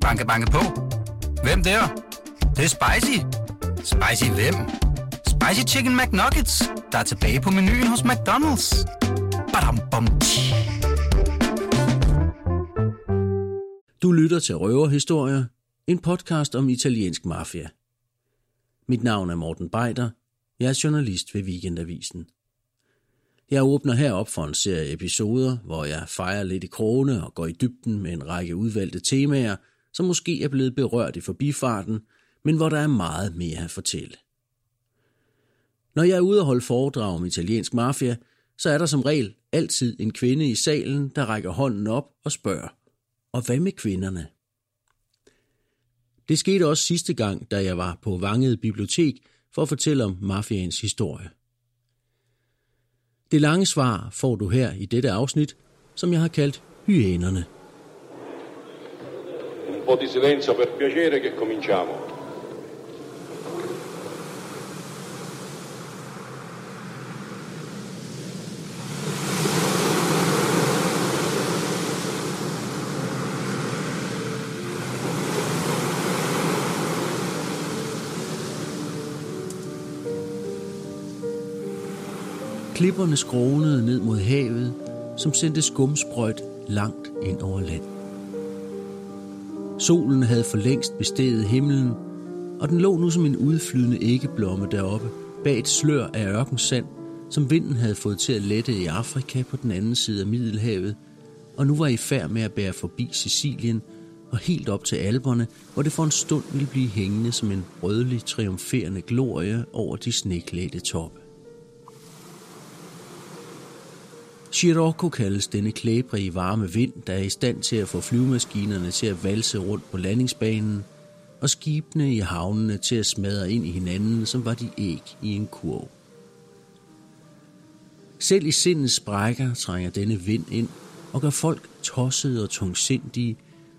Banke, banke på. Hvem der? Det, det er spicy. Spicy hvem? Spicy Chicken McNuggets, der er tilbage på menuen hos McDonald's. Badum, bom, Du lytter til Røverhistorier, en podcast om italiensk mafia. Mit navn er Morten Beider. Jeg er journalist ved Weekendavisen. Jeg åbner herop for en serie episoder, hvor jeg fejrer lidt i krone og går i dybden med en række udvalgte temaer, som måske er blevet berørt i forbifarten, men hvor der er meget mere at fortælle. Når jeg er ude og holde foredrag om italiensk mafia, så er der som regel altid en kvinde i salen, der rækker hånden op og spørger, og hvad med kvinderne? Det skete også sidste gang, da jeg var på Vanget Bibliotek for at fortælle om mafiaens historie. Det lange svar får du her i dette afsnit, som jeg har kaldt Hyænerne. Un po' di silenzio per piacere che cominciamo. Klipperne skrånede ned mod havet, som sendte skumsprøjt langt ind over land. Solen havde for længst besteget himlen, og den lå nu som en udflydende æggeblomme deroppe, bag et slør af ørkensand, som vinden havde fået til at lette i Afrika på den anden side af Middelhavet, og nu var i færd med at bære forbi Sicilien og helt op til alberne, hvor det for en stund ville blive hængende som en rødlig triumferende glorie over de sneklædte toppe. Scirocco kaldes denne klæbrige varme vind, der er i stand til at få flyvemaskinerne til at valse rundt på landingsbanen, og skibene i havnene til at smadre ind i hinanden, som var de æg i en kurv. Selv i sindets sprækker trænger denne vind ind og gør folk tossede og tungsindige,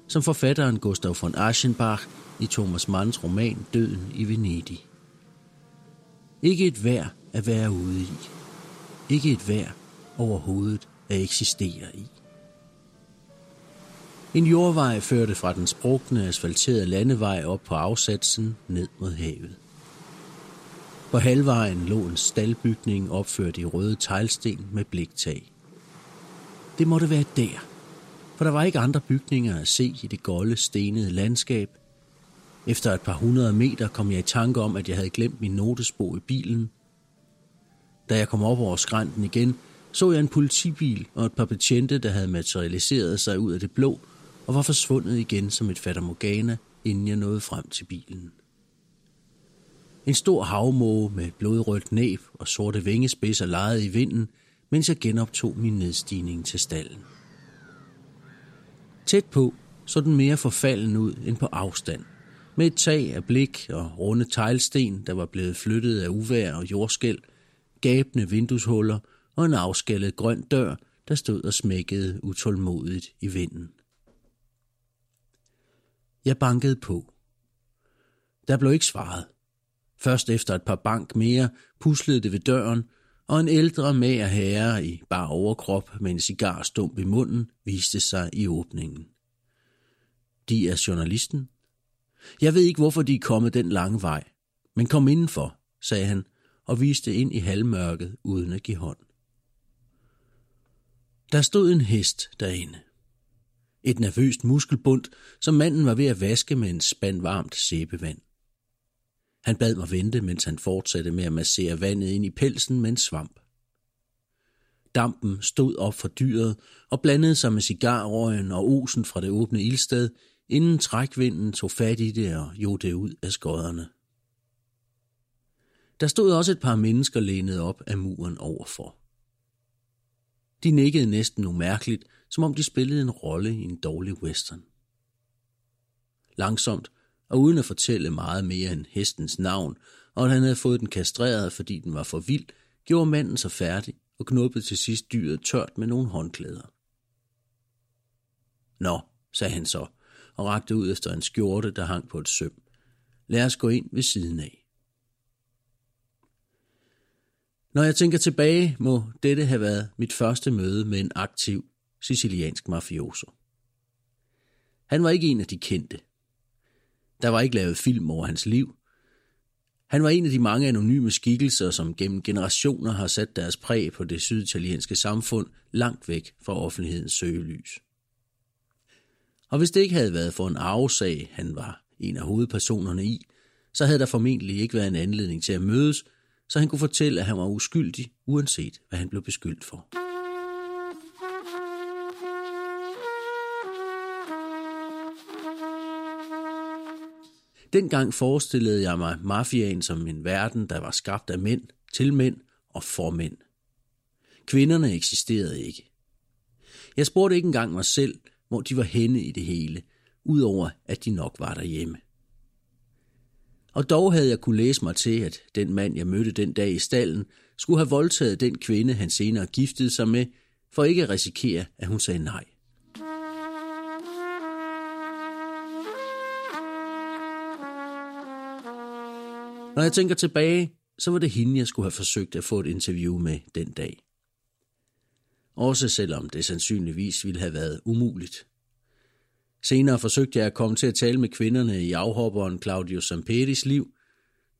som forfatteren Gustav von Aschenbach i Thomas Manns roman Døden i Venedig. Ikke et vær at være ude i. Ikke et vær overhovedet at eksistere i. En jordvej førte fra den sprukne asfalterede landevej op på afsatsen ned mod havet. På halvvejen lå en staldbygning opført i røde teglsten med bliktag. Det måtte være der, for der var ikke andre bygninger at se i det golde, stenede landskab. Efter et par hundrede meter kom jeg i tanke om, at jeg havde glemt min notesbog i bilen. Da jeg kom op over skrænten igen, så jeg en politibil og et par betjente, der havde materialiseret sig ud af det blå og var forsvundet igen som et fatamorgana, inden jeg nåede frem til bilen. En stor havmåge med blodrødt næb og sorte vingespidser lejede i vinden, mens jeg genoptog min nedstigning til stallen. Tæt på så den mere forfalden ud end på afstand, med et tag af blik og runde teglsten, der var blevet flyttet af uvær og jordskæl, gabende vindueshuller og en afskallet grøn dør, der stod og smækkede utålmodigt i vinden. Jeg bankede på. Der blev ikke svaret. Først efter et par bank mere puslede det ved døren, og en ældre mager herre i bare overkrop med en cigarstump i munden viste sig i åbningen. De er journalisten. Jeg ved ikke, hvorfor de er kommet den lange vej, men kom indenfor, sagde han og viste ind i halvmørket uden at give hånd. Der stod en hest derinde. Et nervøst muskelbund, som manden var ved at vaske med en spand varmt sæbevand. Han bad mig vente, mens han fortsatte med at massere vandet ind i pelsen med en svamp. Dampen stod op fra dyret og blandede sig med cigarrøgen og osen fra det åbne ildsted, inden trækvinden tog fat i det og jog det ud af skodderne. Der stod også et par mennesker lænet op af muren overfor. De nikkede næsten umærkeligt, som om de spillede en rolle i en dårlig western. Langsomt, og uden at fortælle meget mere end hestens navn, og at han havde fået den kastreret, fordi den var for vild, gjorde manden sig færdig og knuppede til sidst dyret tørt med nogle håndklæder. Nå, sagde han så, og rakte ud efter en skjorte, der hang på et søm. Lad os gå ind ved siden af. Når jeg tænker tilbage, må dette have været mit første møde med en aktiv siciliansk mafioso. Han var ikke en af de kendte. Der var ikke lavet film over hans liv. Han var en af de mange anonyme skikkelser, som gennem generationer har sat deres præg på det syditalienske samfund langt væk fra offentlighedens søgelys. Og hvis det ikke havde været for en arvesag, han var en af hovedpersonerne i, så havde der formentlig ikke været en anledning til at mødes, så han kunne fortælle, at han var uskyldig, uanset hvad han blev beskyldt for. Dengang forestillede jeg mig mafiaen som en verden, der var skabt af mænd, til mænd og for mænd. Kvinderne eksisterede ikke. Jeg spurgte ikke engang mig selv, hvor de var henne i det hele, udover at de nok var derhjemme. Og dog havde jeg kunne læse mig til, at den mand, jeg mødte den dag i stallen, skulle have voldtaget den kvinde, han senere giftede sig med, for ikke at risikere, at hun sagde nej. Når jeg tænker tilbage, så var det hende, jeg skulle have forsøgt at få et interview med den dag. Også selvom det sandsynligvis ville have været umuligt. Senere forsøgte jeg at komme til at tale med kvinderne i afhopperen Claudio Samperis liv,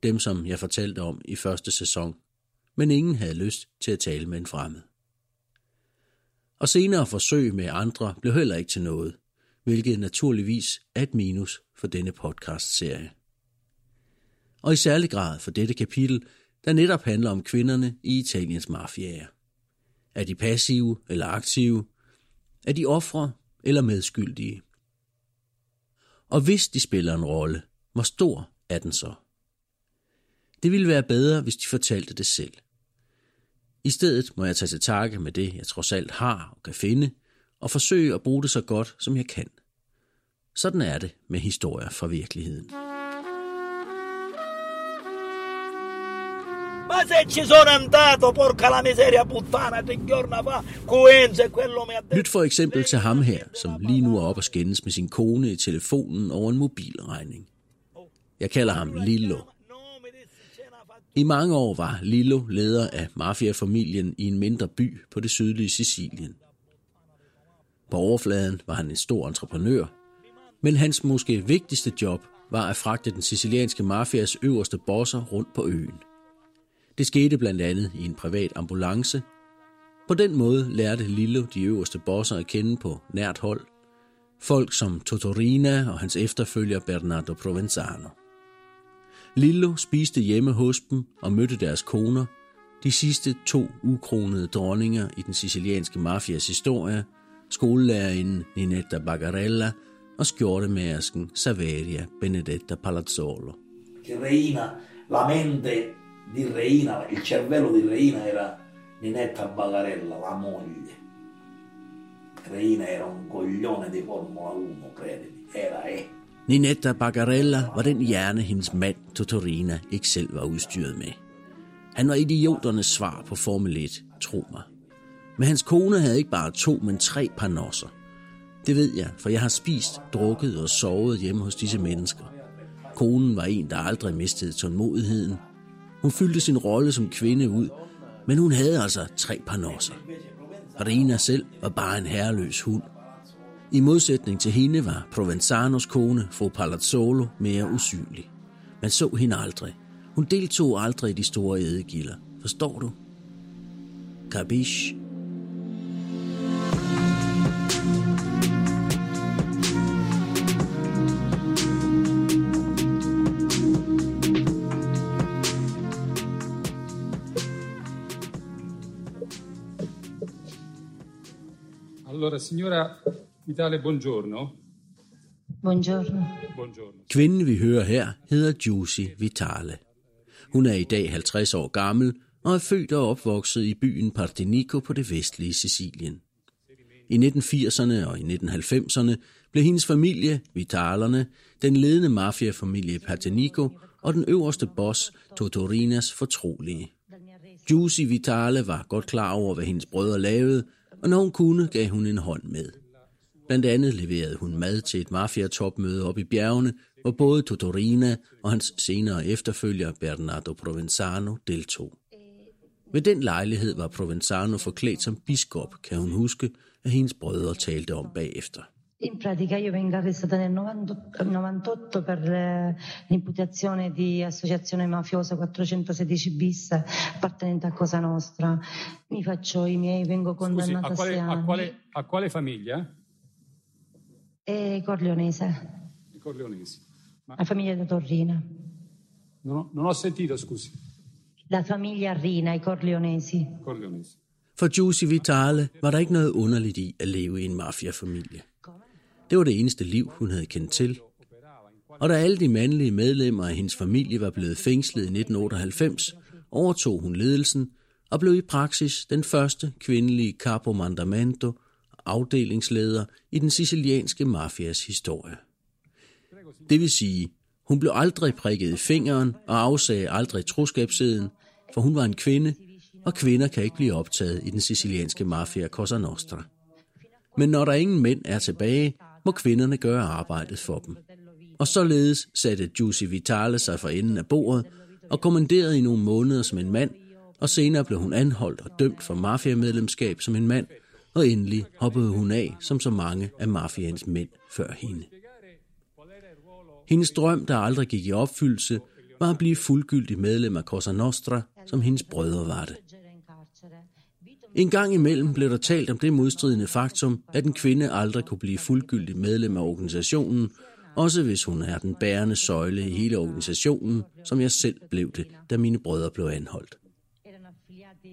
dem som jeg fortalte om i første sæson, men ingen havde lyst til at tale med en fremmed. Og senere forsøg med andre blev heller ikke til noget, hvilket naturligvis er et minus for denne podcast-serie. Og i særlig grad for dette kapitel, der netop handler om kvinderne i Italiens mafiaer. Er de passive eller aktive? Er de ofre eller medskyldige? Og hvis de spiller en rolle, hvor stor er den så? Det ville være bedre, hvis de fortalte det selv. I stedet må jeg tage til takke med det, jeg trods alt har og kan finde, og forsøge at bruge det så godt, som jeg kan. Sådan er det med historier fra virkeligheden. Sono andato, porca la miseria puttana, fa, Coenza, quello mi ha detto... Lyt for eksempel til ham her, som lige nu er oppe og skændes med sin kone i telefonen over en mobilregning. Jeg kalder ham Lillo. I mange år var Lillo leder af mafiafamilien i en mindre by på det sydlige Sicilien. På overfladen var han en stor entreprenør, men hans måske vigtigste job var at fragte den sicilianske mafias øverste bosser rundt på øen. Det skete blandt andet i en privat ambulance. På den måde lærte Lillo de øverste bosser at kende på nært hold. Folk som Totorina og hans efterfølger Bernardo Provenzano. Lillo spiste hjemme hos dem og mødte deres koner, de sidste to ukronede dronninger i den sicilianske mafias historie, skolelærerinden Ninetta Bagarella og skjortemærsken Saveria Benedetta Palazzolo. Reina, la mente di Reina, il cervello di Reina era Ninetta Bagarella, la moglie. Reina era un coglione di Formula 1, credimi, era e. Ninetta Bagarella var den hjerne, hendes mand Totorina ikke selv var udstyret med. Han var idioternes svar på Formel 1, tro mig. Men hans kone havde ikke bare to, men tre panosser. Det ved jeg, for jeg har spist, drukket og sovet hjemme hos disse mennesker. Konen var en, der aldrig mistede tålmodigheden, hun fyldte sin rolle som kvinde ud, men hun havde altså tre panosser. Rina selv var bare en herreløs hund. I modsætning til hende var Provenzanos kone, fru Palazzolo, mere usynlig. Man så hende aldrig. Hun deltog aldrig i de store edegilder. Forstår du? Capiche? Allora, signora Vitale, buongiorno. Buongiorno. Buongiorno. Kvinden, vi hører her, hedder Giussi Vitale. Hun er i dag 50 år gammel og er født og opvokset i byen Partenico på det vestlige Sicilien. I 1980'erne og i 1990'erne blev hendes familie, Vitalerne, den ledende mafiafamilie Partenico og den øverste boss, Totorinas, fortrolige. Giussi Vitale var godt klar over, hvad hendes brødre lavede, og når hun kunne, gav hun en hånd med. Blandt andet leverede hun mad til et mafiatopmøde op i bjergene, hvor både Totorina og hans senere efterfølger Bernardo Provenzano deltog. Ved den lejlighed var Provenzano forklædt som biskop, kan hun huske, at hendes brødre talte om bagefter. In pratica io vengo arrestata nel 98, 98 per eh, l'imputazione di associazione mafiosa 416 bis appartenente a Cosa Nostra. Mi faccio i miei, vengo Scusi, condannata a a quale, a quale- a quale famiglia? E Corleonese, I Corleonesi. Ma la famiglia da Torrina. non ho, non ho sentito, scusi. La famiglia Rina, i Corleonesi. Corleonesi. For Jussi Vitale var der ikke noget underligt i at leve i en mafiafamilie. Det var det eneste liv, hun havde kendt til. Og da alle de mandlige medlemmer af hendes familie var blevet fængslet i 1998, overtog hun ledelsen og blev i praksis den første kvindelige capo mandamento, afdelingsleder i den sicilianske mafias historie. Det vil sige, hun blev aldrig prikket i fingeren og afsagde aldrig troskabsseden, for hun var en kvinde, og kvinder kan ikke blive optaget i den sicilianske mafia Cosa Nostra. Men når der ingen mænd er tilbage, må kvinderne gøre arbejdet for dem. Og således satte Giussi Vitale sig for enden af bordet og kommanderede i nogle måneder som en mand, og senere blev hun anholdt og dømt for mafiamedlemskab som en mand, og endelig hoppede hun af som så mange af mafians mænd før hende. Hendes drøm, der aldrig gik i opfyldelse, var at blive fuldgyldig medlem af Cosa Nostra, som hendes brødre var det. En gang imellem blev der talt om det modstridende faktum, at en kvinde aldrig kunne blive fuldgyldig medlem af organisationen, også hvis hun er den bærende søjle i hele organisationen, som jeg selv blev det, da mine brødre blev anholdt.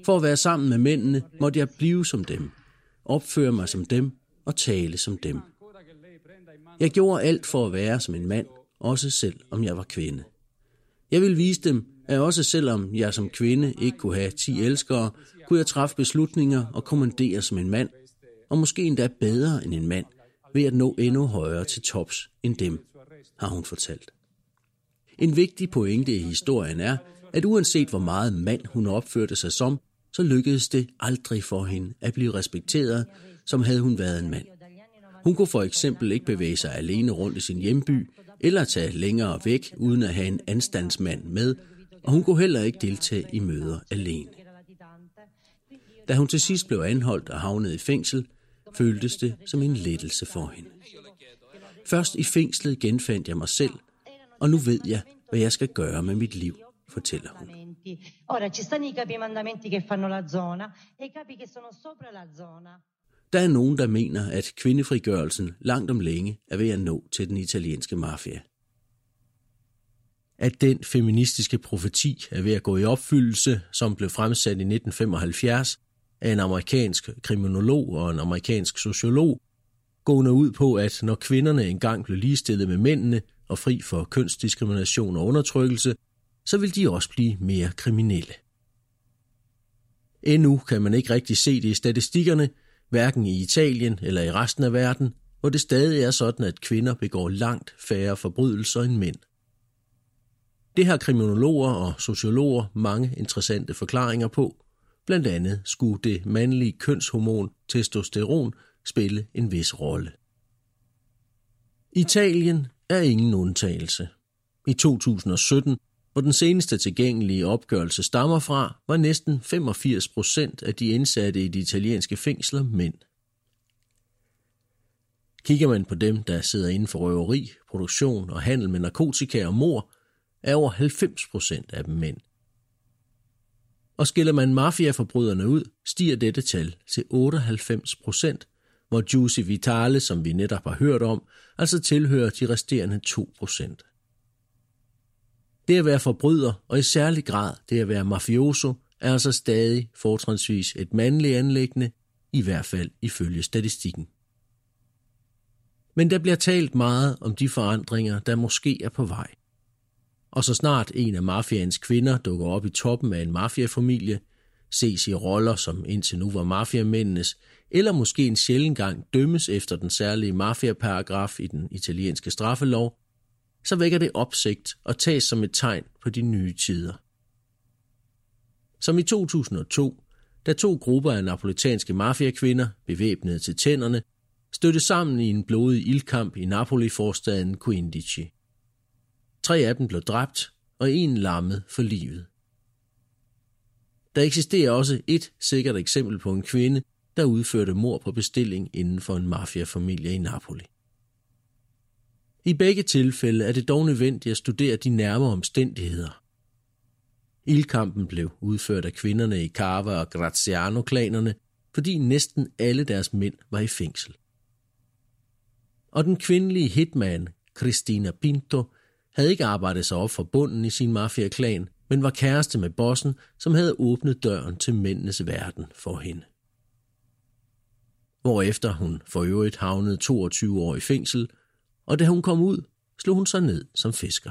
For at være sammen med mændene, måtte jeg blive som dem, opføre mig som dem og tale som dem. Jeg gjorde alt for at være som en mand, også selv om jeg var kvinde. Jeg vil vise dem, at også selvom jeg som kvinde ikke kunne have 10 elskere, kunne jeg træffe beslutninger og kommandere som en mand, og måske endda bedre end en mand, ved at nå endnu højere til tops end dem, har hun fortalt. En vigtig pointe i historien er, at uanset hvor meget mand hun opførte sig som, så lykkedes det aldrig for hende at blive respekteret, som havde hun været en mand. Hun kunne for eksempel ikke bevæge sig alene rundt i sin hjemby, eller tage længere væk uden at have en anstandsmand med, og hun kunne heller ikke deltage i møder alene. Da hun til sidst blev anholdt og havnede i fængsel, føltes det som en lettelse for hende. Først i fængslet genfandt jeg mig selv, og nu ved jeg, hvad jeg skal gøre med mit liv, fortæller hun. E. Der er nogen, der mener, at kvindefrigørelsen langt om længe er ved at nå til den italienske mafia. At den feministiske profeti er ved at gå i opfyldelse, som blev fremsat i 1975 af en amerikansk kriminolog og en amerikansk sociolog, gående ud på, at når kvinderne engang blev ligestillet med mændene og fri for kønsdiskrimination og undertrykkelse, så vil de også blive mere kriminelle. Endnu kan man ikke rigtig se det i statistikkerne, hverken i Italien eller i resten af verden, hvor det stadig er sådan, at kvinder begår langt færre forbrydelser end mænd. Det har kriminologer og sociologer mange interessante forklaringer på. Blandt andet skulle det mandlige kønshormon testosteron spille en vis rolle. Italien er ingen undtagelse. I 2017, hvor den seneste tilgængelige opgørelse stammer fra, var næsten 85 procent af de indsatte i de italienske fængsler mænd. Kigger man på dem, der sidder inden for røveri, produktion og handel med narkotika og mor, er over 90 procent af dem mænd. Og skiller man mafiaforbryderne ud, stiger dette tal til 98 procent, hvor Juicy Vitale, som vi netop har hørt om, altså tilhører de resterende 2 procent. Det at være forbryder, og i særlig grad det at være mafioso, er altså stadig fortrinsvis et mandligt anlæggende, i hvert fald ifølge statistikken. Men der bliver talt meget om de forandringer, der måske er på vej. Og så snart en af mafiaens kvinder dukker op i toppen af en mafiafamilie, ses i roller, som indtil nu var mafiamændenes, eller måske en sjælden gang dømmes efter den særlige mafiaparagraf i den italienske straffelov, så vækker det opsigt og tages som et tegn på de nye tider. Som i 2002, da to grupper af napolitanske mafiakvinder, bevæbnede til tænderne, stødte sammen i en blodig ildkamp i Napoli-forstaden Quindici. Tre af dem blev dræbt, og en lammet for livet. Der eksisterer også et sikkert eksempel på en kvinde, der udførte mor på bestilling inden for en mafiafamilie i Napoli. I begge tilfælde er det dog nødvendigt at studere de nærmere omstændigheder. Ildkampen blev udført af kvinderne i Carva og Graziano-klanerne, fordi næsten alle deres mænd var i fængsel. Og den kvindelige hitman, Christina Pinto, havde ikke arbejdet sig op fra bunden i sin mafiaklan, men var kæreste med bossen, som havde åbnet døren til mændenes verden for hende. Hvorefter hun for øvrigt havnede 22 år i fængsel, og da hun kom ud, slog hun sig ned som fisker.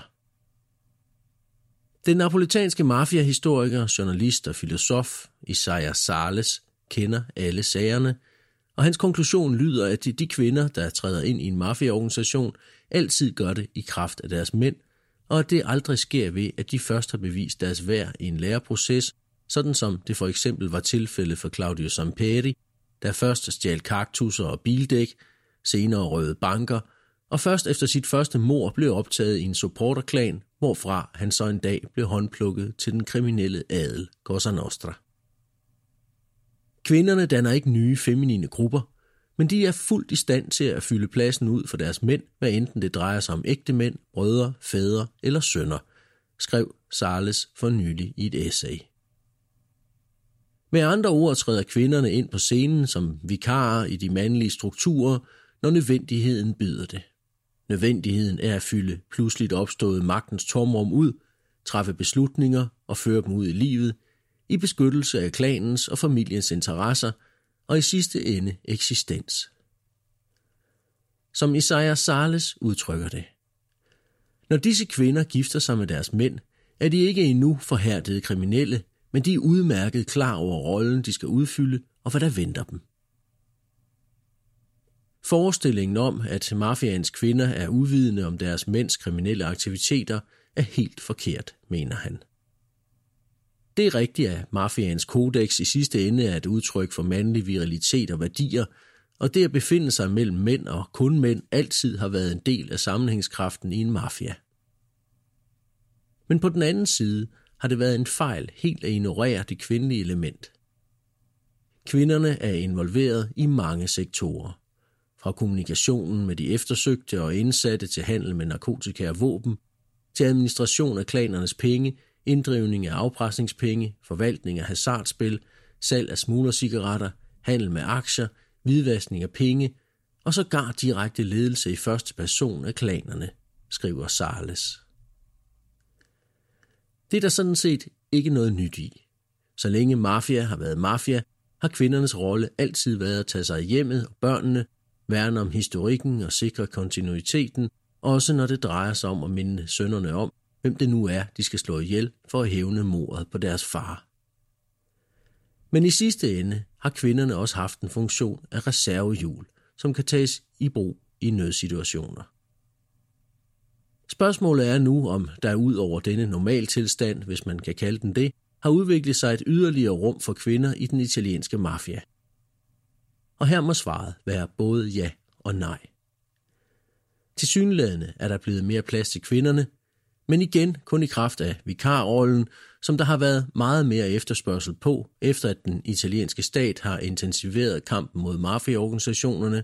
Den napolitanske mafiahistoriker, journalist og filosof Isaiah Sales kender alle sagerne, og hans konklusion lyder, at de kvinder, der træder ind i en mafiaorganisation, altid gør det i kraft af deres mænd, og at det aldrig sker ved, at de først har bevist deres værd i en læreproces, sådan som det for eksempel var tilfældet for Claudio Samperi, der først stjal kaktusser og bildæk, senere røde banker, og først efter sit første mor blev optaget i en supporterklan, hvorfra han så en dag blev håndplukket til den kriminelle adel Cosa Nostra. Kvinderne danner ikke nye feminine grupper, men de er fuldt i stand til at fylde pladsen ud for deres mænd, hvad enten det drejer sig om ægte mænd, brødre, fædre eller sønner, skrev Sarles for nylig i et essay. Med andre ord træder kvinderne ind på scenen som vikarer i de mandlige strukturer, når nødvendigheden byder det. Nødvendigheden er at fylde pludseligt opstået magtens tomrum ud, træffe beslutninger og føre dem ud i livet, i beskyttelse af klanens og familiens interesser og i sidste ende eksistens. Som Isaiah Sales udtrykker det. Når disse kvinder gifter sig med deres mænd, er de ikke endnu forhærdede kriminelle, men de er udmærket klar over rollen, de skal udfylde og hvad der venter dem. Forestillingen om, at mafiaens kvinder er uvidende om deres mænds kriminelle aktiviteter, er helt forkert, mener han. Det er rigtigt, at mafiaens kodex i sidste ende er et udtryk for mandlig virilitet og værdier, og det at befinde sig mellem mænd og kun mænd altid har været en del af sammenhængskraften i en mafia. Men på den anden side har det været en fejl helt at ignorere det kvindelige element. Kvinderne er involveret i mange sektorer. Fra kommunikationen med de eftersøgte og indsatte til handel med narkotika og våben, til administration af klanernes penge, inddrivning af afpresningspenge, forvaltning af hasardspil, salg af smuglercigaretter, handel med aktier, hvidvaskning af penge og sågar direkte ledelse i første person af klanerne, skriver Sarles. Det er der sådan set ikke noget nyt i. Så længe mafia har været mafia, har kvindernes rolle altid været at tage sig af hjemmet og børnene, værne om historikken og sikre kontinuiteten, også når det drejer sig om at minde sønderne om, hvem det nu er, de skal slå ihjel for at hævne mordet på deres far. Men i sidste ende har kvinderne også haft en funktion af reservehjul, som kan tages i brug i nødsituationer. Spørgsmålet er nu, om der ud over denne normaltilstand, hvis man kan kalde den det, har udviklet sig et yderligere rum for kvinder i den italienske mafia. Og her må svaret være både ja og nej. Til synlædende er der blevet mere plads til kvinderne, men igen kun i kraft af vikarrollen, som der har været meget mere efterspørgsel på, efter at den italienske stat har intensiveret kampen mod mafiaorganisationerne,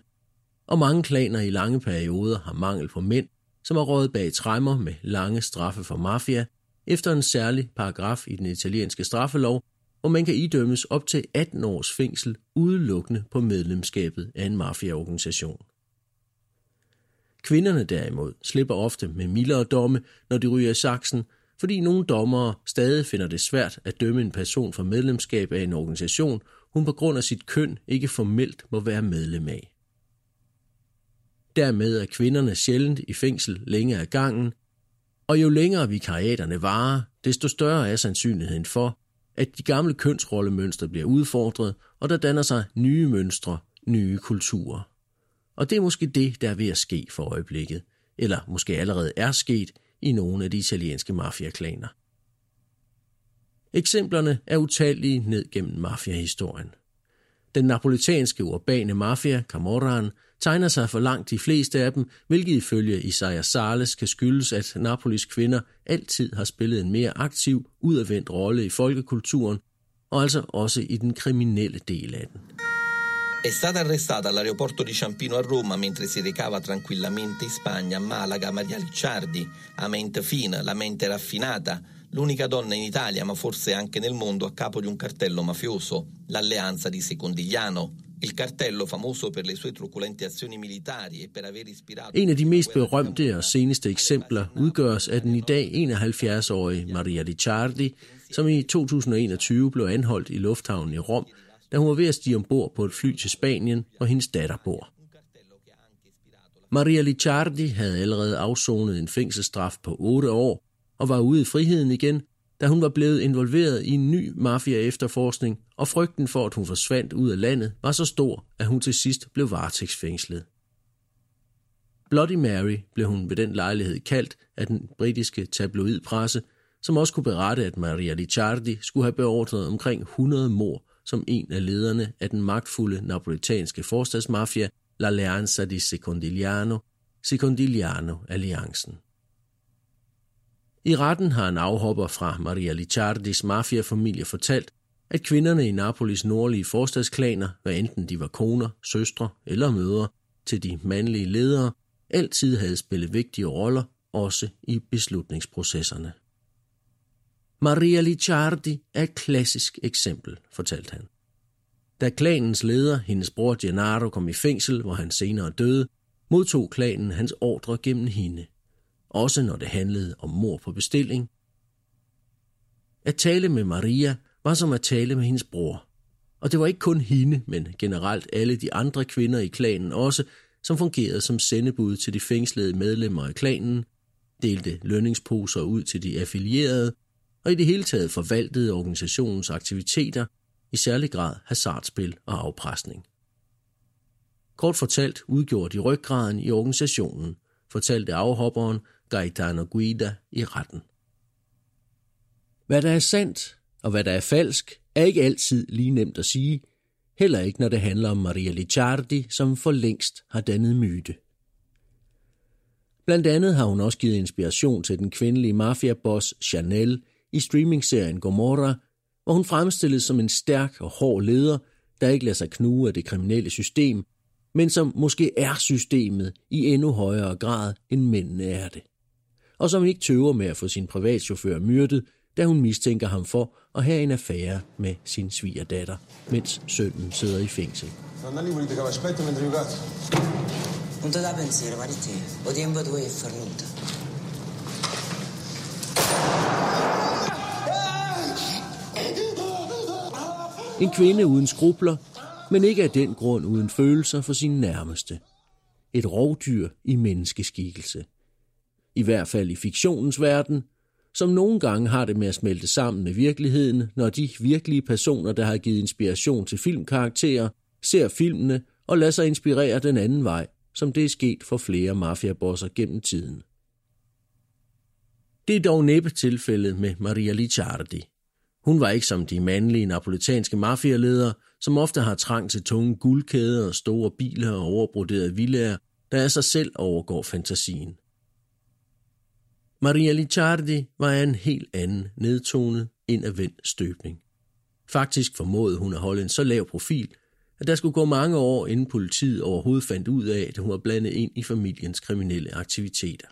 og mange klaner i lange perioder har mangel på mænd, som har rådet bag træmmer med lange straffe for mafia, efter en særlig paragraf i den italienske straffelov, hvor man kan idømmes op til 18 års fængsel udelukkende på medlemskabet af en mafiaorganisation. Kvinderne derimod slipper ofte med mildere domme, når de ryger i saksen, fordi nogle dommere stadig finder det svært at dømme en person for medlemskab af en organisation, hun på grund af sit køn ikke formelt må være medlem af. Dermed er kvinderne sjældent i fængsel længere af gangen, og jo længere vikariaterne varer, desto større er sandsynligheden for, at de gamle kønsrollemønstre bliver udfordret, og der danner sig nye mønstre, nye kulturer. Og det er måske det, der er ved at ske for øjeblikket, eller måske allerede er sket i nogle af de italienske mafiaklaner. Eksemplerne er utallige ned gennem mafiahistorien. Den napolitanske urbane mafia, Camorraen, tegner sig for langt de fleste af dem, hvilket ifølge Isaiah Sales kan skyldes, at Napolis kvinder altid har spillet en mere aktiv, udadvendt rolle i folkekulturen, og altså også i den kriminelle del af den. È stata arrestata all'aeroporto di Ciampino a Roma mentre si recava tranquillamente in Spagna, a Malaga, Maria Licciardi, a mente fina, la mente raffinata, l'unica donna in Italia, ma forse anche nel mondo, a capo di un cartello mafioso, l'alleanza di Secondigliano. Il cartello, famoso per le sue truculente azioni militari e per aver ispirato... En af de mest berømte og seneste eksempler udgøres af den i dag 71-årige Maria Ricciardi, som i 2021 blev anholdt i lufthavnen i Rom, da hun var ved at stige ombord på et fly til Spanien, hvor hendes datter bor. Maria Licciardi havde allerede afsonet en fængselsstraf på 8 år og var ude i friheden igen, da hun var blevet involveret i en ny mafia-efterforskning, og frygten for, at hun forsvandt ud af landet, var så stor, at hun til sidst blev varetægtsfængslet. Bloody Mary blev hun ved den lejlighed kaldt af den britiske tabloidpresse, som også kunne berette, at Maria Licciardi skulle have beordret omkring 100 mord som en af lederne af den magtfulde napolitanske forstadsmafia L'Alleanza di Secondigliano, Secondigliano-alliancen. I retten har en afhopper fra Maria Licciardis mafiafamilie fortalt, at kvinderne i Napolis nordlige forstadsklaner, hvad enten de var koner, søstre eller mødre til de mandlige ledere, altid havde spillet vigtige roller, også i beslutningsprocesserne. Maria Licciardi er et klassisk eksempel, fortalte han. Da klanens leder, hendes bror Gennaro, kom i fængsel, hvor han senere døde, modtog klanen hans ordre gennem hende. Også når det handlede om mor på bestilling. At tale med Maria var som at tale med hendes bror. Og det var ikke kun hende, men generelt alle de andre kvinder i klanen også, som fungerede som sendebud til de fængslede medlemmer af klanen, delte lønningsposer ud til de affilierede og i det hele taget forvaltede organisationens aktiviteter, i særlig grad hasardspil og afpresning. Kort fortalt udgjorde de ryggraden i organisationen, fortalte afhopperen Gaetano Guida i retten. Hvad der er sandt og hvad der er falsk, er ikke altid lige nemt at sige, heller ikke når det handler om Maria Licciardi, som for længst har dannet myte. Blandt andet har hun også givet inspiration til den kvindelige mafiaboss Chanel i streamingserien Gomorra, hvor hun fremstilles som en stærk og hård leder, der ikke lader sig knuge af det kriminelle system, men som måske er systemet i endnu højere grad, end mændene er det. Og som ikke tøver med at få sin privatchauffør myrdet, da hun mistænker ham for at have en affære med sin svigerdatter, mens sønnen sidder i fængsel. Non te da pensiero, te. O tempo tu è farnuta. En kvinde uden skrubler, men ikke af den grund uden følelser for sin nærmeste. Et rovdyr i menneskeskikkelse. I hvert fald i fiktionens verden, som nogle gange har det med at smelte sammen med virkeligheden, når de virkelige personer, der har givet inspiration til filmkarakterer, ser filmene og lader sig inspirere den anden vej, som det er sket for flere mafiabosser gennem tiden. Det er dog næppe tilfældet med Maria Licciardi. Hun var ikke som de mandlige napolitanske mafialedere, som ofte har trang til tunge guldkæder og store biler og overbroderede villager, der af sig selv overgår fantasien. Maria Licciardi var af en helt anden nedtonet, indadvendt støbning. Faktisk formåede hun at holde en så lav profil, at der skulle gå mange år, inden politiet overhovedet fandt ud af, at hun var blandet ind i familiens kriminelle aktiviteter.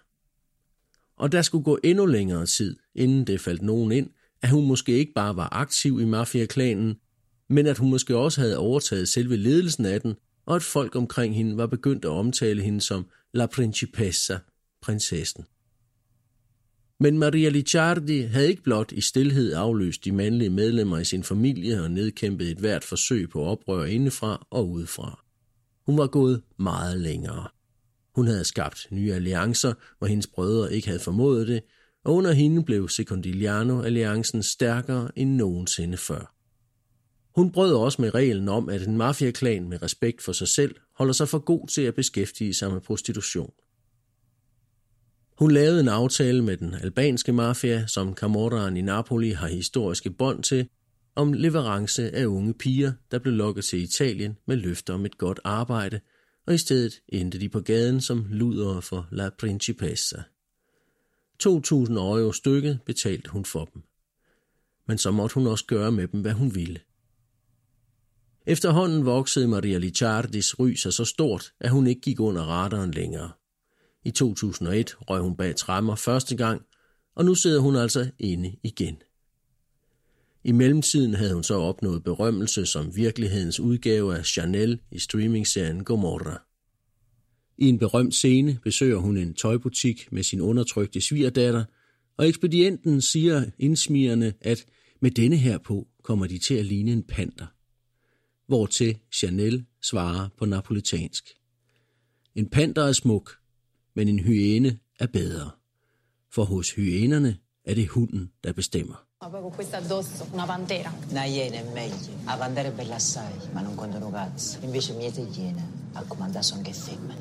Og der skulle gå endnu længere tid, inden det faldt nogen ind, at hun måske ikke bare var aktiv i mafiaklanen, men at hun måske også havde overtaget selve ledelsen af den, og at folk omkring hende var begyndt at omtale hende som La Principessa, prinsessen. Men Maria Licciardi havde ikke blot i stillhed afløst de mandlige medlemmer i sin familie og nedkæmpet et hvert forsøg på oprør indefra og udefra. Hun var gået meget længere. Hun havde skabt nye alliancer, hvor hendes brødre ikke havde formået det, og under hende blev Secondigliano-alliancen stærkere end nogensinde før. Hun brød også med reglen om, at en mafiaklan med respekt for sig selv holder sig for god til at beskæftige sig med prostitution. Hun lavede en aftale med den albanske mafia, som Camorraen i Napoli har historiske bånd til, om leverance af unge piger, der blev lokket til Italien med løfter om et godt arbejde, og i stedet endte de på gaden som ludere for La Principessa. 2.000 euro stykket betalte hun for dem. Men så måtte hun også gøre med dem, hvad hun ville. Efterhånden voksede Maria Licciardis ry sig så stort, at hun ikke gik under radaren længere. I 2001 røg hun bag trammer første gang, og nu sidder hun altså inde igen. I mellemtiden havde hun så opnået berømmelse som virkelighedens udgave af Chanel i streamingserien Gomorra. I en berømt scene besøger hun en tøjbutik med sin undertrykte svigerdatter, og ekspedienten siger indsmirende, at med denne her på kommer de til at ligne en panter. Hvortil Chanel svarer på napolitansk. En panter er smuk, men en hyæne er bedre. For hos hyænerne er det hunden, der bestemmer. Ma poi con questa addosso, una pantera. Una iena è meglio. A pantera è bella assai, ma non contano cazzo. Invece miete iene, a comandare sono che femmine.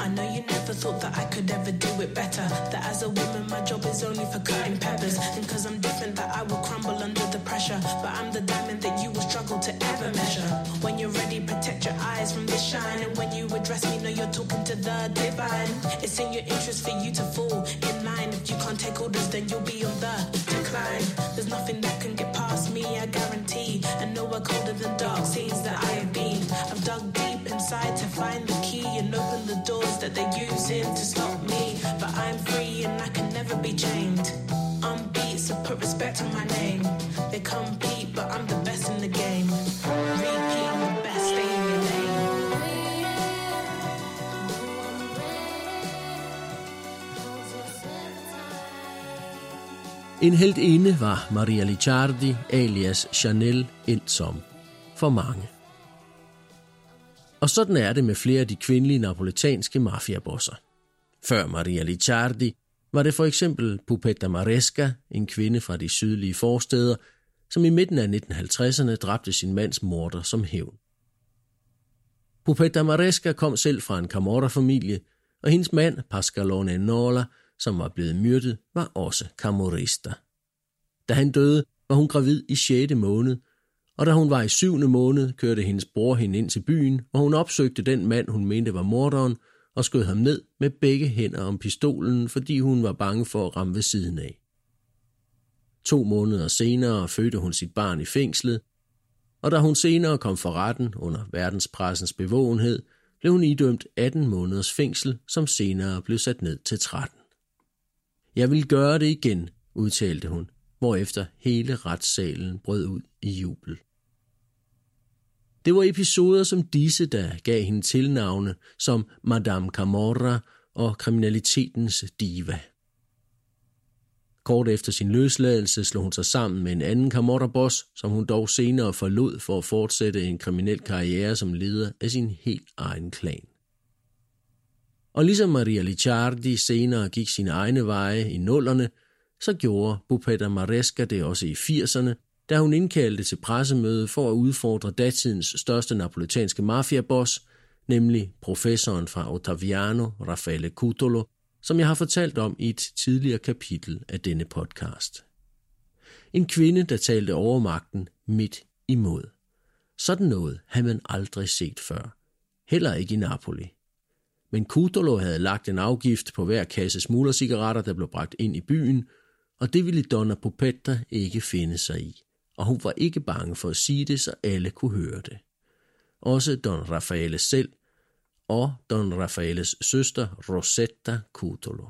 I know you never thought that I could ever do it better. That as a woman, my job is only for cutting peppers. And cause I'm different, that I will crumble under the pressure. But I'm the diamond that you will struggle to ever measure. When you're ready, protect your eyes from the shine. And when you address me, know you're talking to the divine. It's in your interest for you to fall in line. If you can't take orders, then you'll be on the decline. There's nothing that can get past me, I guarantee. And nowhere colder than dark scenes that I have been. I've dug deep inside to find the key and open the doors that they're using to stop me. But I'm free and I can never be chained. I'm beat, so put respect on my name. They compete, but I'm the best in the game. Repeat, En helt ene var Maria Licciardi alias Chanel endt som for mange. Og sådan er det med flere af de kvindelige napolitanske mafiabosser. Før Maria Licciardi var det for eksempel Pupetta Maresca, en kvinde fra de sydlige forsteder, som i midten af 1950'erne dræbte sin mands morder som hævn. Pupetta Maresca kom selv fra en Camorra-familie, og hendes mand, Pascalone Nola, som var blevet myrdet, var også Camorista. Da han døde, var hun gravid i 6. måned, og da hun var i 7. måned, kørte hendes bror hende ind til byen, hvor hun opsøgte den mand, hun mente var morderen, og skød ham ned med begge hænder om pistolen, fordi hun var bange for at ramme ved siden af. To måneder senere fødte hun sit barn i fængslet, og da hun senere kom for retten under verdenspressens bevågenhed, blev hun idømt 18 måneders fængsel, som senere blev sat ned til 13. Jeg vil gøre det igen, udtalte hun, hvorefter hele retssalen brød ud i jubel. Det var episoder som disse, der gav hende tilnavne som Madame Camorra og kriminalitetens diva. Kort efter sin løsladelse slog hun sig sammen med en anden Camorra-boss, som hun dog senere forlod for at fortsætte en kriminel karriere som leder af sin helt egen klan. Og ligesom Maria Licciardi senere gik sine egne veje i nullerne, så gjorde Bupetta Maresca det også i 80'erne, da hun indkaldte til pressemøde for at udfordre datidens største napolitanske mafiaboss, nemlig professoren fra Ottaviano, Raffaele Cutolo, som jeg har fortalt om i et tidligere kapitel af denne podcast. En kvinde, der talte overmagten midt imod. Sådan noget havde man aldrig set før. Heller ikke i Napoli. Men Cutolo havde lagt en afgift på hver kasse smuglercigaretter, der blev bragt ind i byen, og det ville Donna Popetta ikke finde sig i. Og hun var ikke bange for at sige det, så alle kunne høre det. Også Don Raffaele selv og Don Raffaeles søster Rosetta Cutolo.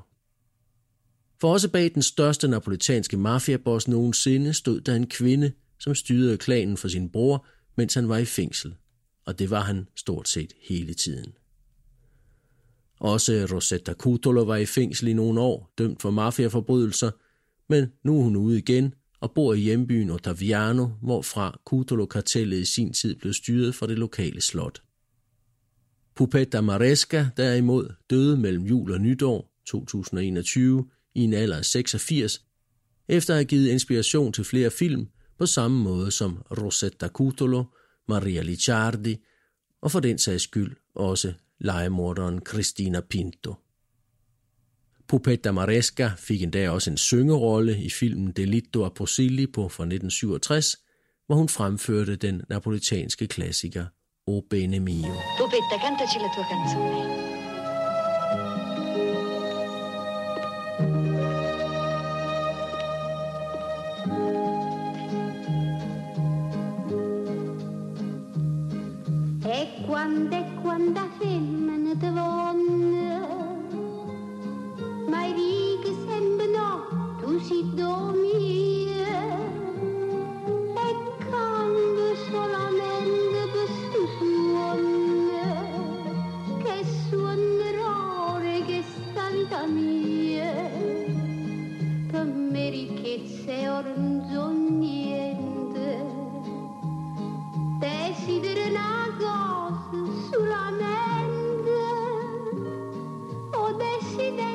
For også bag den største napolitanske mafiaboss nogensinde stod der en kvinde, som styrede klanen for sin bror, mens han var i fængsel. Og det var han stort set hele tiden. Også Rosetta Cutolo var i fængsel i nogle år, dømt for mafiaforbrydelser, men nu er hun ude igen og bor i hjembyen Ottaviano, hvorfra Cutolo-kartellet i sin tid blev styret fra det lokale slot. Pupetta Maresca derimod døde mellem jul og nytår 2021 i en alder af 86, efter at have givet inspiration til flere film på samme måde som Rosetta Cutolo, Maria Licciardi og for den sags skyld også legemorderen Christina Pinto. Pupetta Maresca fik endda også en syngerolle i filmen Delitto a Posilli fra 1967, hvor hun fremførte den napolitanske klassiker O Bene Mio. Pupetta, cantaci la tua canzone. E quando è blonda filmen donne. Marie che sembrò, tu si donna. O decidere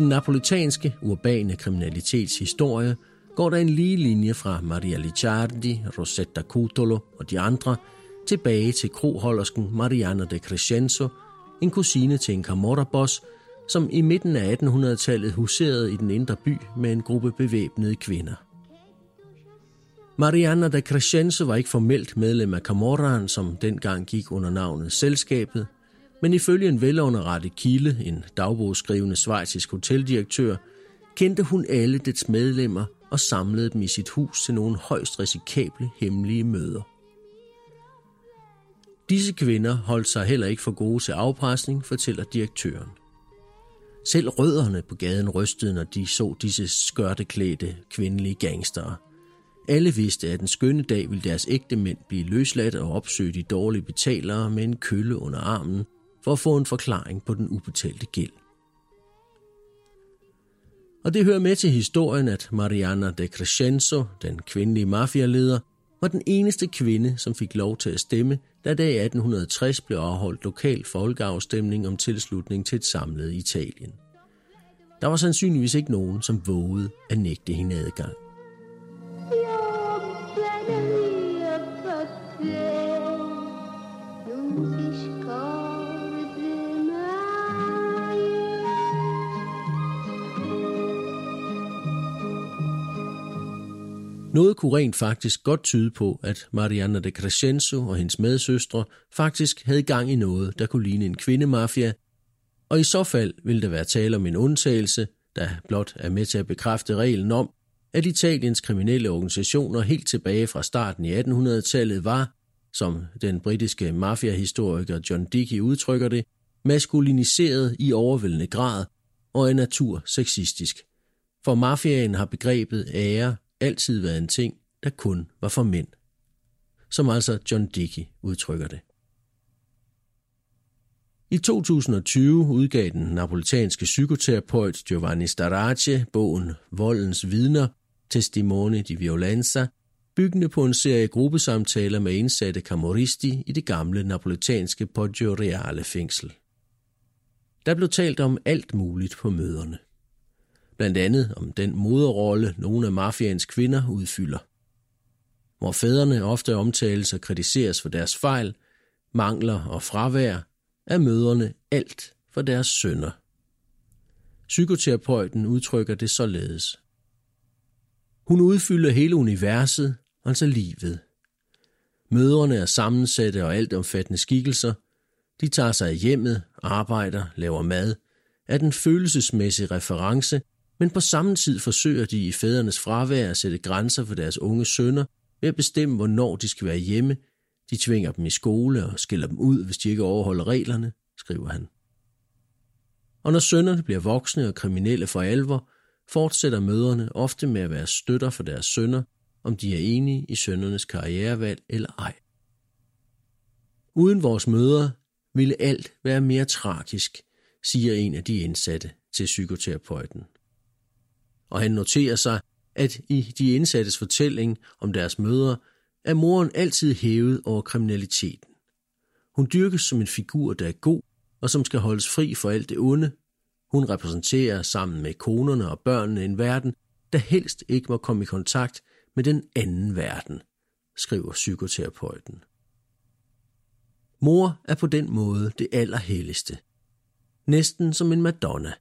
den napolitanske, urbane kriminalitetshistorie går der en lige linje fra Maria Licciardi, Rosetta Cutolo og de andre tilbage til kroholdersken Mariana de Crescenzo, en kusine til en Camorra-boss, som i midten af 1800-tallet huserede i den indre by med en gruppe bevæbnede kvinder. Mariana de Crescenzo var ikke formelt medlem af Camorraen, som dengang gik under navnet Selskabet, men ifølge en velunderrettet kilde, en dagbogsskrivende svejsisk hoteldirektør, kendte hun alle dets medlemmer og samlede dem i sit hus til nogle højst risikable hemmelige møder. Disse kvinder holdt sig heller ikke for gode til afpresning, fortæller direktøren. Selv rødderne på gaden rystede, når de så disse skørteklædte kvindelige gangstere. Alle vidste, at den skønne dag ville deres ægte mænd blive løsladt og opsøge de dårlige betalere med en kølle under armen for at få en forklaring på den ubetalte gæld. Og det hører med til historien, at Mariana de Crescenzo, den kvindelige mafialeder, var den eneste kvinde, som fik lov til at stemme, da der i 1860 blev afholdt lokal folkeafstemning om tilslutning til et samlet Italien. Der var sandsynligvis ikke nogen, som vågede at nægte hende adgang. Noget kunne rent faktisk godt tyde på, at Mariana de Crescenzo og hendes medsøstre faktisk havde gang i noget, der kunne ligne en kvindemafia, og i så fald ville der være tale om en undtagelse, der blot er med til at bekræfte reglen om, at Italiens kriminelle organisationer helt tilbage fra starten i 1800-tallet var, som den britiske mafiahistoriker John Dickey udtrykker det, maskuliniseret i overvældende grad og af natur sexistisk. For mafiaen har begrebet ære altid været en ting, der kun var for mænd. Som altså John Dickey udtrykker det. I 2020 udgav den napolitanske psykoterapeut Giovanni Starace bogen Voldens vidner, Testimoni di Violenza, byggende på en serie gruppesamtaler med indsatte camoristi i det gamle napolitanske Poggio Reale fængsel. Der blev talt om alt muligt på møderne. Blandt andet om den moderrolle, nogle af mafians kvinder udfylder. Hvor fædrene ofte omtales og kritiseres for deres fejl, mangler og fravær, er møderne alt for deres sønner. Psykoterapeuten udtrykker det således. Hun udfylder hele universet, altså livet. Mødrene er sammensatte og altomfattende skikkelser. De tager sig af hjemmet, arbejder, laver mad, er den følelsesmæssige reference, men på samme tid forsøger de i fædrenes fravær at sætte grænser for deres unge sønner ved at bestemme, hvornår de skal være hjemme. De tvinger dem i skole og skiller dem ud, hvis de ikke overholder reglerne, skriver han. Og når sønnerne bliver voksne og kriminelle for alvor, fortsætter mødrene ofte med at være støtter for deres sønner, om de er enige i sønnernes karrierevalg eller ej. Uden vores mødre ville alt være mere tragisk, siger en af de indsatte til psykoterapeuten. Og han noterer sig, at i de indsattes fortælling om deres mødre, er moren altid hævet over kriminaliteten. Hun dyrkes som en figur, der er god, og som skal holdes fri for alt det onde. Hun repræsenterer sammen med konerne og børnene en verden, der helst ikke må komme i kontakt med den anden verden, skriver psykoterapeuten. Mor er på den måde det allerhelligste. Næsten som en Madonna.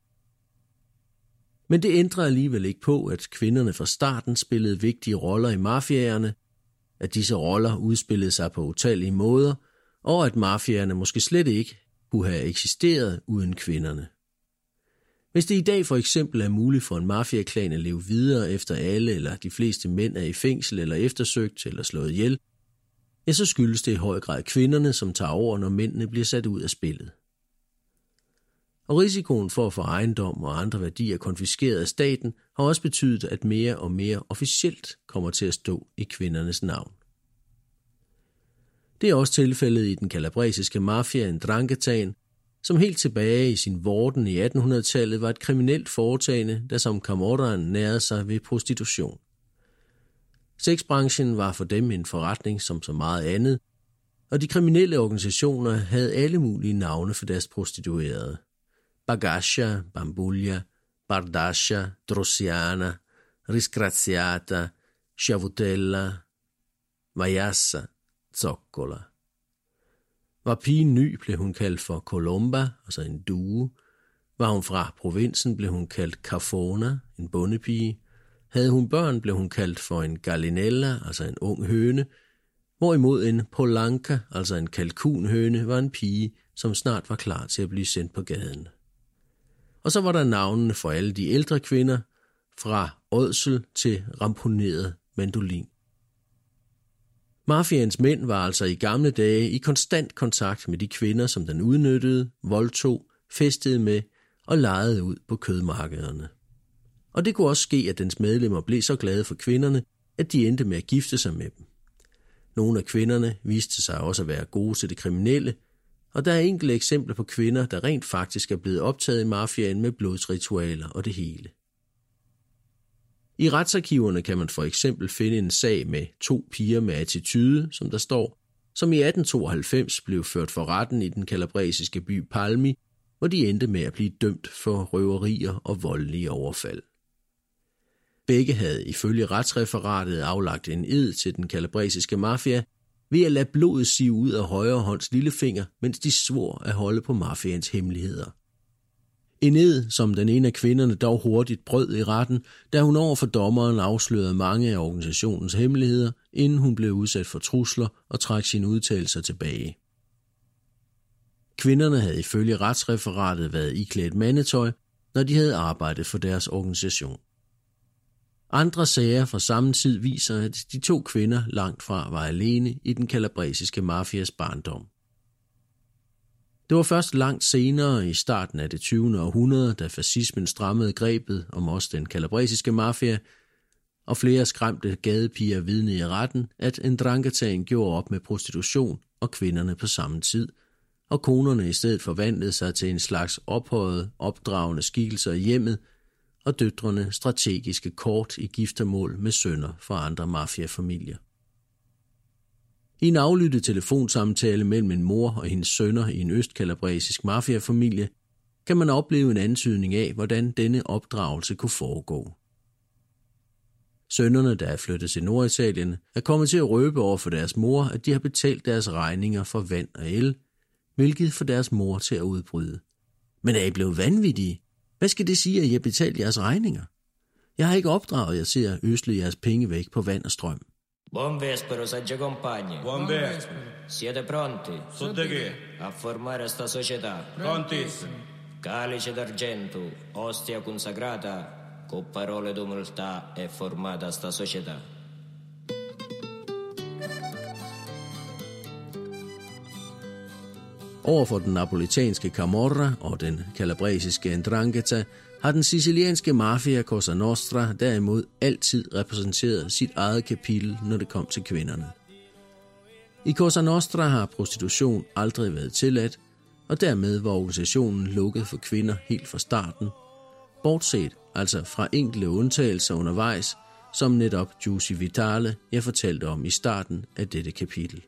Men det ændrer alligevel ikke på, at kvinderne fra starten spillede vigtige roller i mafiaerne, at disse roller udspillede sig på utallige måder, og at mafiaerne måske slet ikke kunne have eksisteret uden kvinderne. Hvis det i dag for eksempel er muligt for en mafiaklan at leve videre efter alle eller de fleste mænd er i fængsel eller eftersøgt eller slået ihjel, ja, så skyldes det i høj grad kvinderne, som tager over, når mændene bliver sat ud af spillet. Og risikoen for at få ejendom og andre værdier konfiskeret af staten har også betydet, at mere og mere officielt kommer til at stå i kvindernes navn. Det er også tilfældet i den kalabresiske mafia Dranghetaen, som helt tilbage i sin vorden i 1800-tallet var et kriminelt foretagende, der som Camorraen nærede sig ved prostitution. Sexbranchen var for dem en forretning som så meget andet, og de kriminelle organisationer havde alle mulige navne for deres prostituerede. Bagascia, Bambuglia, Bardascia, Drossiana, Riscraziata, Sciavutella, Majassa, Zoccola. Var pigen ny, blev hun kaldt for Colomba, altså en due. Var hun fra provinsen, blev hun kaldt Carfona, en bondepige. Havde hun børn, blev hun kaldt for en gallinella, altså en ung høne, hvorimod en Polanka, altså en kalkunhøne, var en pige, som snart var klar til at blive sendt på gaden. Og så var der navnene for alle de ældre kvinder, fra ådsel til ramponeret mandolin. Mafians mænd var altså i gamle dage i konstant kontakt med de kvinder, som den udnyttede, voldtog, festede med og lejede ud på kødmarkederne. Og det kunne også ske, at dens medlemmer blev så glade for kvinderne, at de endte med at gifte sig med dem. Nogle af kvinderne viste sig også at være gode til det kriminelle, og der er enkelte eksempler på kvinder, der rent faktisk er blevet optaget i mafiaen med blodsritualer og det hele. I retsarkiverne kan man for eksempel finde en sag med to piger med attitude, som der står, som i 1892 blev ført for retten i den kalabresiske by Palmi, hvor de endte med at blive dømt for røverier og voldelige overfald. Begge havde ifølge retsreferatet aflagt en ed til den kalabresiske mafia ved at lade blodet sive ud af højre hånds lillefinger, mens de svor at holde på mafians hemmeligheder. Ened, som den ene af kvinderne dog hurtigt brød i retten, da hun over for dommeren afslørede mange af organisationens hemmeligheder, inden hun blev udsat for trusler og trak sine udtalelser tilbage. Kvinderne havde ifølge retsreferatet været iklædt mandetøj, når de havde arbejdet for deres organisation. Andre sager fra samme tid viser, at de to kvinder langt fra var alene i den kalabresiske mafias barndom. Det var først langt senere i starten af det 20. århundrede, da fascismen strammede grebet om også den kalabresiske mafia, og flere skræmte gadepiger vidne i retten, at en dranketagen gjorde op med prostitution og kvinderne på samme tid, og konerne i stedet forvandlede sig til en slags ophøjet, opdragende skikkelser i hjemmet, og døtrene strategiske kort i giftermål med sønner fra andre mafiafamilier. I en aflyttet telefonsamtale mellem en mor og hendes sønner i en østkalabresisk mafiafamilie, kan man opleve en antydning af, hvordan denne opdragelse kunne foregå. Sønnerne, der er flyttet til Norditalien, er kommet til at røbe over for deres mor, at de har betalt deres regninger for vand og el, hvilket får deres mor til at udbryde. Men er I blevet vanvittige? Hvad skal det sige, at har betalt jeres regninger? Jeg har ikke opdraget jer til at øsle jeres penge væk på vand og strøm. Buon vespero, sagge compagni. Buon vespero. Siete pronti? Su di che? A formare sta società. Prontissimi. Calice d'argento, ostia consacrata, con parole d'umiltà è formata sta società. Over for den napolitanske Camorra og den kalabresiske Ndrangheta har den sicilianske mafia Cosa Nostra derimod altid repræsenteret sit eget kapitel, når det kom til kvinderne. I Cosa Nostra har prostitution aldrig været tilladt, og dermed var organisationen lukket for kvinder helt fra starten, bortset altså fra enkelte undtagelser undervejs, som netop Juicy Vitale jeg fortalte om i starten af dette kapitel.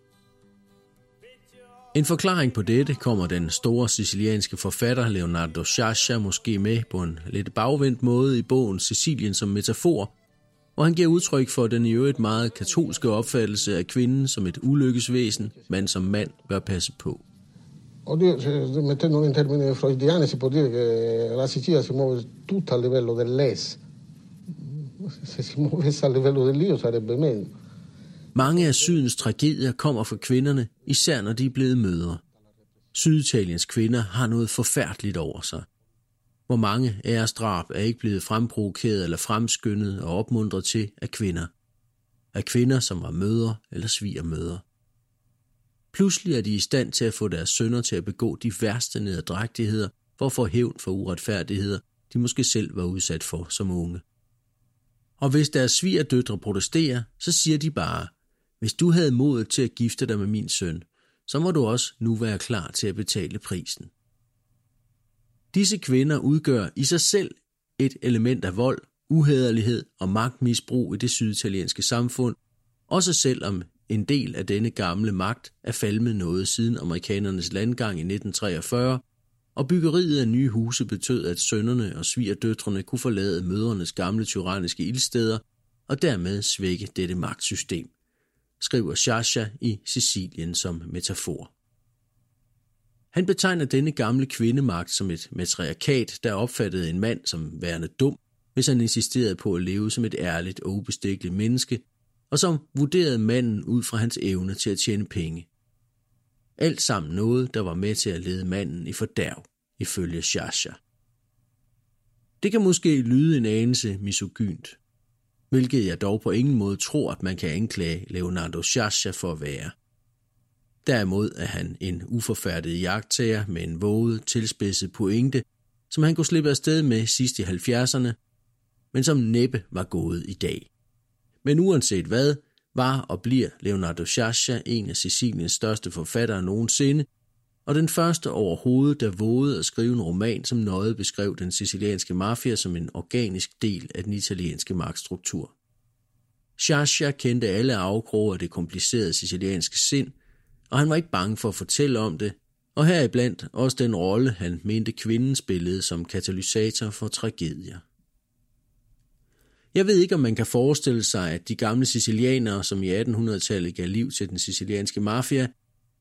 En forklaring på dette kommer den store sicilianske forfatter Leonardo Sciascia måske med på en lidt bagvendt måde i bogen Sicilien som metafor, hvor han giver udtryk for den i øvrigt meget katolske opfattelse af kvinden som et ulykkesvæsen, man som mand bør passe på. Oddio, se- øh, mettendolo in termini freudiani si può dire che la Sicilia si muove tutta a livello dell'es. Se si muovesse a livello dell'io sarebbe meglio. Mange af sydens tragedier kommer fra kvinderne, især når de er blevet mødre. Syditaliens kvinder har noget forfærdeligt over sig. Hvor mange æresdrab er ikke blevet fremprovokeret eller fremskyndet og opmuntret til af kvinder. Af kvinder, som var mødre eller svigermødre. Pludselig er de i stand til at få deres sønner til at begå de værste nederdrægtigheder for at få hævn for uretfærdigheder, de måske selv var udsat for som unge. Og hvis deres svigerdøtre protesterer, så siger de bare, hvis du havde modet til at gifte dig med min søn, så må du også nu være klar til at betale prisen. Disse kvinder udgør i sig selv et element af vold, uhederlighed og magtmisbrug i det syditalienske samfund, også selvom en del af denne gamle magt er falmet noget siden amerikanernes landgang i 1943, og byggeriet af nye huse betød, at sønnerne og svigerdøtrene kunne forlade mødrenes gamle tyranniske ildsteder og dermed svække dette magtsystem, skriver Sasha i Sicilien som metafor. Han betegner denne gamle kvindemagt som et matriarkat, der opfattede en mand som værende dum, hvis han insisterede på at leve som et ærligt og ubestikkeligt menneske, og som vurderede manden ud fra hans evne til at tjene penge. Alt sammen noget, der var med til at lede manden i fordærv, ifølge Sasha. Det kan måske lyde en anelse misogynt, hvilket jeg dog på ingen måde tror, at man kan anklage Leonardo Sciascia for at være. Derimod er han en uforfærdet jagttager med en våget, tilspidset pointe, som han kunne slippe afsted med sidst i 70'erne, men som næppe var gået i dag. Men uanset hvad, var og bliver Leonardo Sciascia en af Siciliens største forfattere nogensinde, og den første overhovedet, der vågede at skrive en roman, som nøje beskrev den sicilianske mafia som en organisk del af den italienske magtstruktur. Sciascia kendte alle afkroge af det komplicerede sicilianske sind, og han var ikke bange for at fortælle om det, og heriblandt også den rolle, han mente kvinden spillede som katalysator for tragedier. Jeg ved ikke, om man kan forestille sig, at de gamle sicilianere, som i 1800-tallet gav liv til den sicilianske mafia,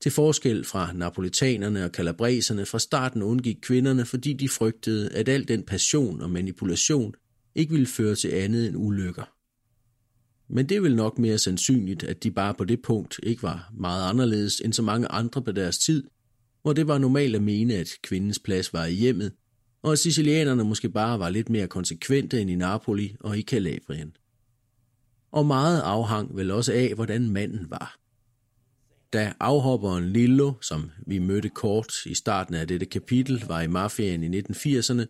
til forskel fra napolitanerne og kalabreserne fra starten undgik kvinderne, fordi de frygtede, at al den passion og manipulation ikke ville føre til andet end ulykker. Men det er vel nok mere sandsynligt, at de bare på det punkt ikke var meget anderledes end så mange andre på deres tid, hvor det var normalt at mene, at kvindens plads var i hjemmet, og at sicilianerne måske bare var lidt mere konsekvente end i Napoli og i Kalabrien. Og meget afhang vel også af, hvordan manden var. Da afhopperen Lillo, som vi mødte kort i starten af dette kapitel, var i mafiaen i 1980'erne,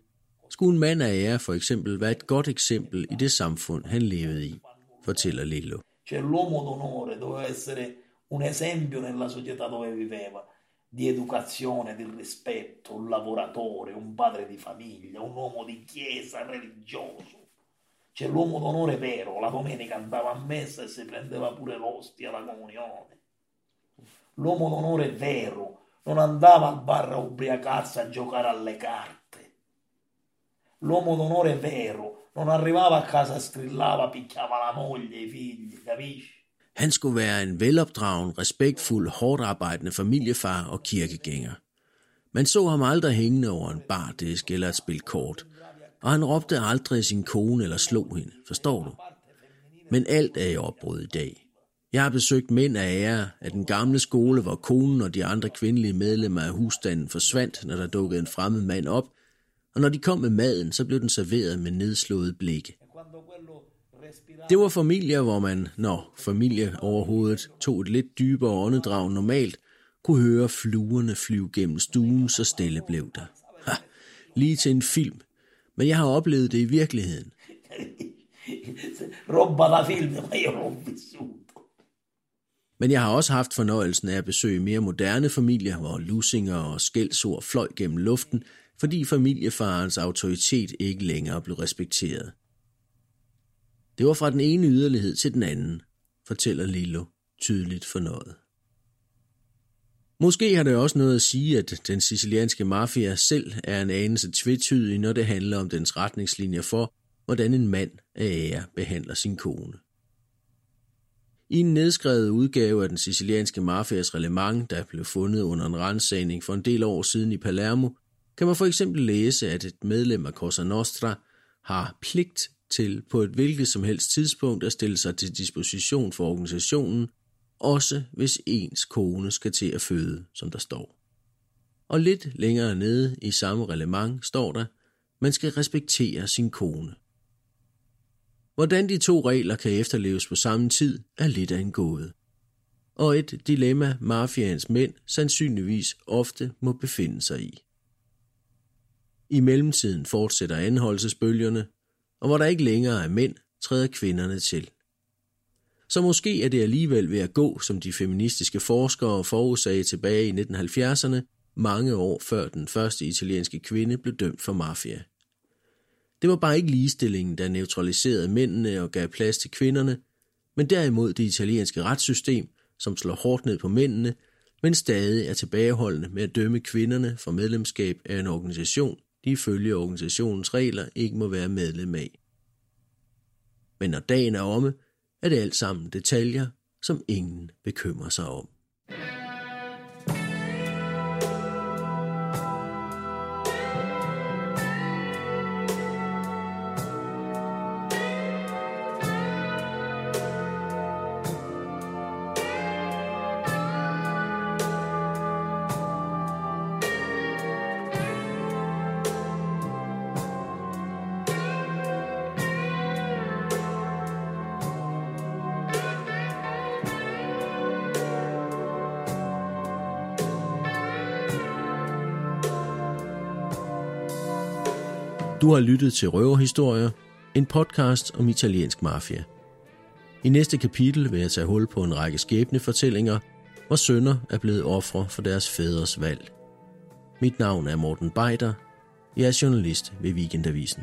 skulle en mand af ære for eksempel være et godt eksempel i det samfund, han levede i, fortæller Lillo. Cioè l'uomo d'onore doveva essere un esempio nella società dove viveva, di educazione, di rispetto, un lavoratore, un padre di famiglia, un uomo di chiesa, religioso. C'è l'uomo d'onore vero, la domenica andava a messa e si prendeva pure l'ostia alla comunione. L'uomo d'onore vero non andava al bar a ubriacarsi a giocare alle carte. L'uomo d'onore vero non arrivava a casa e strillava, picchiava la moglie, i figli, capisci? Han skulle være en velopdragen, respektfuld, hårdt arbejdende familiefar og kirkegænger. Man så ham aldrig hængende over en bardisk eller et spil kort, og han råbte aldrig sin kone eller slog hende, forstår du? Men alt er i opbrud i dag. Jeg har besøgt mænd af ære af den gamle skole, hvor konen og de andre kvindelige medlemmer af husstanden forsvandt, når der dukkede en fremmed mand op, og når de kom med maden, så blev den serveret med nedslået blikke. Det var familier, hvor man, når familie overhovedet tog et lidt dybere åndedrag normalt, kunne høre fluerne flyve gennem stuen, så stille blev der. Ha, lige til en film. Men jeg har oplevet det i virkeligheden. Robba var film, det var jo. Men jeg har også haft fornøjelsen af at besøge mere moderne familier, hvor lusinger og skældsord fløj gennem luften, fordi familiefarens autoritet ikke længere blev respekteret. Det var fra den ene yderlighed til den anden, fortæller Lillo tydeligt fornøjet. Måske har det også noget at sige, at den sicilianske mafia selv er en anelse tvetydig, når det handler om dens retningslinjer for, hvordan en mand af ære behandler sin kone. I en nedskrevet udgave af den sicilianske mafias reglement, der blev fundet under en rensagning for en del år siden i Palermo, kan man for eksempel læse, at et medlem af Cosa Nostra har pligt til på et hvilket som helst tidspunkt at stille sig til disposition for organisationen, også hvis ens kone skal til at føde, som der står. Og lidt længere nede i samme reglement står der, man skal respektere sin kone. Hvordan de to regler kan efterleves på samme tid, er lidt af en gåde. Og et dilemma mafiaens mænd sandsynligvis ofte må befinde sig i. I mellemtiden fortsætter anholdelsesbølgerne, og hvor der ikke længere er mænd, træder kvinderne til. Så måske er det alligevel ved at gå, som de feministiske forskere forudsagde tilbage i 1970'erne, mange år før den første italienske kvinde blev dømt for mafia. Det var bare ikke ligestillingen, der neutraliserede mændene og gav plads til kvinderne, men derimod det italienske retssystem, som slår hårdt ned på mændene, men stadig er tilbageholdende med at dømme kvinderne for medlemskab af en organisation, de ifølge organisationens regler ikke må være medlem af. Men når dagen er omme, er det alt sammen detaljer, som ingen bekymrer sig om. Du har lyttet til Røverhistorier, en podcast om italiensk mafia. I næste kapitel vil jeg tage hul på en række skæbnefortællinger, hvor sønner er blevet ofre for deres fædres valg. Mit navn er Morten Beider. Jeg er journalist ved Weekendavisen.